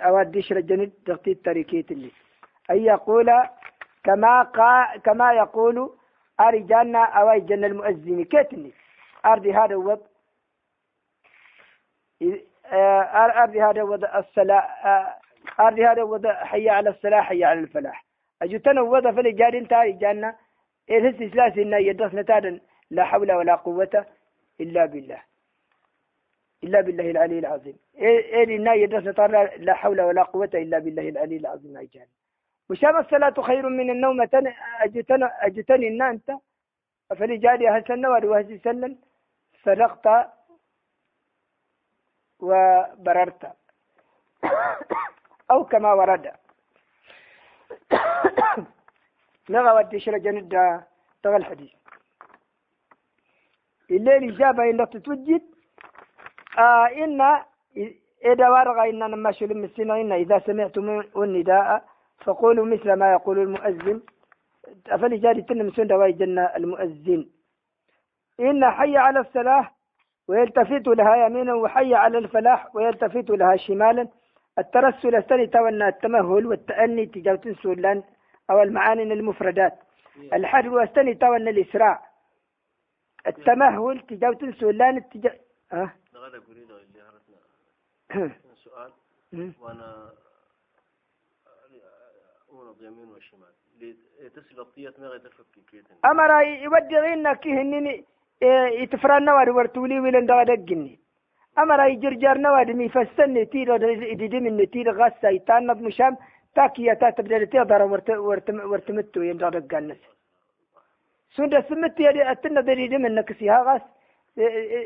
أواد دشر الجند دقتي التركيت اللي. أي يقول كما قا كما يقول أرجانا أواي جن المؤذن. كتني أرضي هذا وضع أرضي هذا وضع الصلاة أرضي هذا وضع حي على الصلاة حي على الفلاح. أجتنا وضع فلي جارين تاري جانا إيه هسي إن يدرسنا تادا لا حول ولا قوة إلا بالله. إلا بالله العلي العظيم. إيه إنا يدرسنا تادا لا حول ولا قوة إلا بالله العلي العظيم أجان وشام الصلاة خير من النوم أجتنا أجتني إن أنت فلي جاري هسنا وهسي سنن صدقت وبررت. أو كما ورد. ودي شرجة ندى تغى الحديث. الليل إجابة إلا تتوجد. آه إن إذا ورغى إن لما شلم السنة إن إذا سمعتم النداء فقولوا مثل ما يقول المؤذن. أفلي جاري تنم سنة ويجن المؤذن. إن حي على الصلاة ويلتفت لها يمينا وحي على الفلاح ويلتفت لها شمالا. الترسل الثاني تونا التمهل والتأني تجاوتن سولان أو المعاني المفردات. الحر والثاني تونا الإسراع. التمهل تجاوتن سولان التجا أه؟ سؤال. وأنا أونض يمين وشمال. الطيات ما غير تفكي أمر يودي غينا كهنني. فسن تيرو دي من تيرو غاسا يتانب مشام تاكيا تاتبدل تقدر ورت ورت ورتمتو يندر دقنس سند سمت يدي أتنا دري دي منك سيها غاس.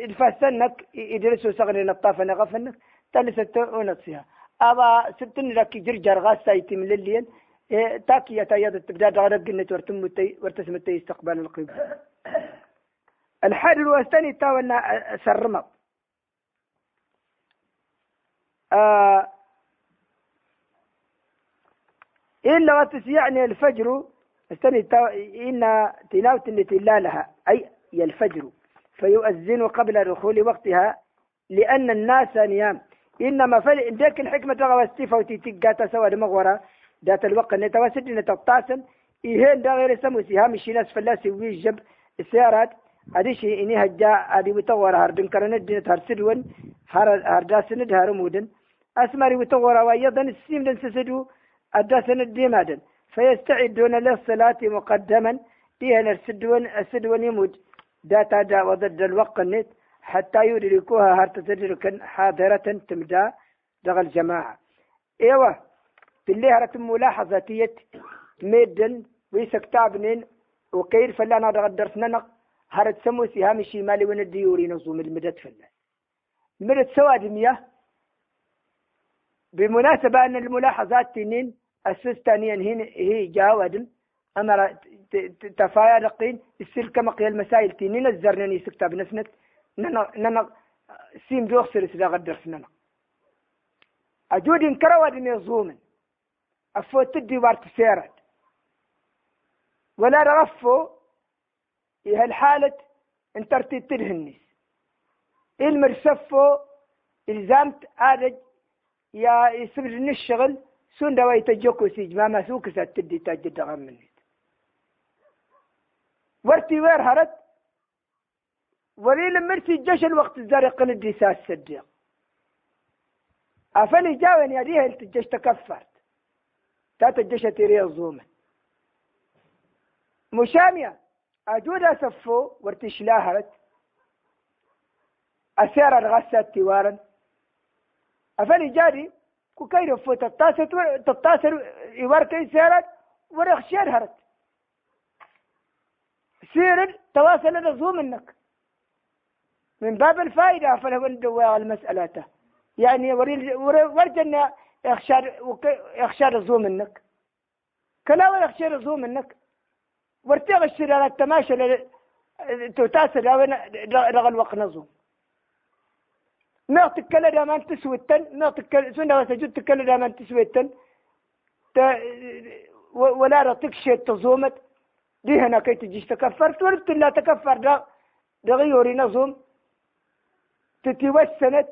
الفسنك يدرسوا صغرين الطافة نغفنك تلست ونصيها أبا سبتن لك جرجر غاسا يتم للين تاكيا تايد تبدا دقنت ورتمتي ورتسمتي استقبال القبل الحال الوثاني تاونا سرمط آه إلا وتس يعني الفجر استني إن تلاوة التي لا لها أي الفجر فيؤذن قبل دخول وقتها لأن الناس نيام. إنما فل ذاك الحكمة تغوى استيفا وتيتيقا سوى دمغورا ذات الوقت نتوسد نتطاسن إيهين دا غير سمو سيهام الشيناس فلاسي ويجب السيارات شيء إني هجا هذه وتورا هردن كرنا الدين هرسدون هر هرداسند هرمودن أسمري وتورا وأيضا السيم دن سسدو أداسن الدين هذا فيستعدون للصلاة مقدما فيها نرسدون السدون يموت داتا دا وضد الوقت النت حتى يدركوها هر تدركا حاضرة تمدا دغ الجماعة إيوه في اللي هرت ملاحظة ميدن ويسكتابنين وكير فلانا دغ الدرسنا هرت سمو سهام شمالي وين الديوري نصوم المدد فلا المدد سواد مياه بمناسبة أن الملاحظات تنين السستانيا هي هي جاودن أمر تفايا رقين السلك مقيا المسائل تنين الزرنني سكتا بنسنت ننا ننا سيم دوخسر سلا غدر سننا أجود إن كرواد يزومن. أفوت تدي وارت سيرت. ولا رغفو إيه الحالة انت الناس المرسفو إلزامت آدج يا يسبر الشغل سون دواي تجوكو سيج ما مسوك ستدي تجد غمنيت ورتي وير هرت ولي لمرتي الجيش الوقت الزرق ندي ساس صديق. أفني جاوني أديها الجيش تكفرت. تات الجيش تيري الظومة مشامية أجود سفو ورتش لاهرت أسير الغسة توارا أفني جاري كوكاي رفو تتاسر تتاسر يوركي سيرت ورخ شير هرت سير تواصل الرزو منك. من باب الفائدة فله ندوى المسألة. يعني ورجنا يخشى يخشى الرزو منك. كلا يخشى الرزو منك. ورتيغ الشر على التماشى تتاسر رغل الوقت نظم ما تكلا دائما تسويتن ما تكلا سنة وسجد تكلا دائما تسويتن. ولا رتك شيء تزومت. دي هنا كي تجيش تكفرت؟ وربت لا تكفر. دا دغيوري نظم تتوسنت.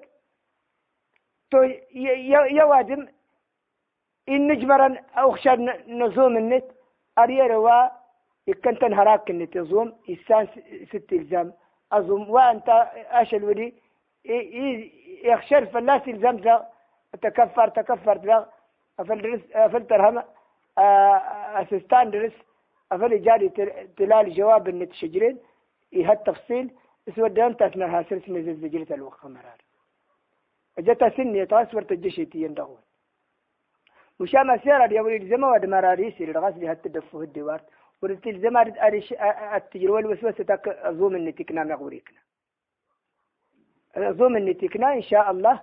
تو يوادم إن نجبرا أخشى نزوم النت أريروا يكنتن هراك النت يزوم إسان ست إلزام. أزوم. وأنت أشل ودي يخشر فلاس إلزام تكفر تكفر أفل ترهم أسستان درس أفل جاري تلال جواب النت شجرين إيه التفصيل اسود أنت أثناء سلس نزل زجرة الوقت مرار. جتا سني تصور تجشيتي يندغون وشام سيارة دي ولي زما ود مراري سير الغسل هات تدفه الدوار أريش التجربة والوسوسة تك أزوم النتيكنا مغوريكنا أزوم النتيكنا إن شاء الله.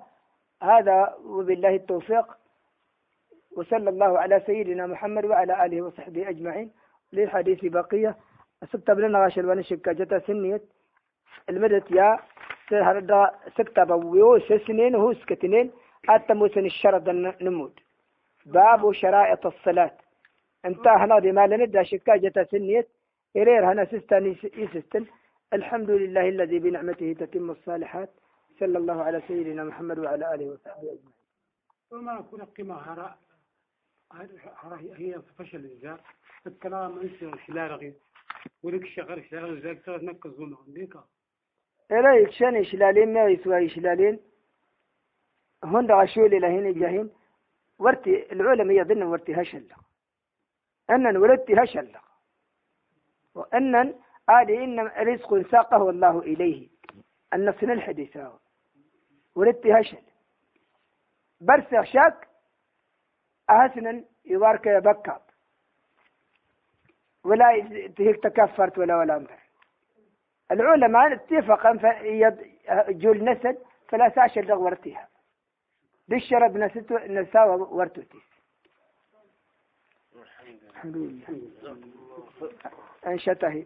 هذا وبالله التوفيق. وصلى الله على سيدنا محمد وعلى آله وصحبه أجمعين. للحديث بقية. سكت بلنا غاشل ونشك جتا سنية المدت يا سهردا سكتب ويو سنين هو سكتنين. حتى موسن الشرد نمود باب شرائط الصلاة. انت هنا دي ما لندى شكاجة سنية إلير هنا سستان يسستن الحمد لله الذي بنعمته تتم الصالحات صلى الله على سيدنا محمد وعلى آله وصحبه أجمعين وما أكون قيمة هراء هي فشل الإنسان الكلام خلال غير ولك شغل شغل زاك ترى نكزون عندك إلا يكشان إشلالين ما يسوى إشلالين هون غشول لهين جاهين ورتي العلماء يظن ورتي هشل أن ولدتي هشل وأن قال إن رزق ساقه الله إليه. النصن الحديث. ولدتي هشل. برسخ شاك أحسنا يبارك يبكى ولا تهيك تكفرت ولا ولا أمر العلماء اتفقا جول نسل ثلاثة عشر دغورتها بالشرب نساوى ورتوتيس الحمد لله. أنشته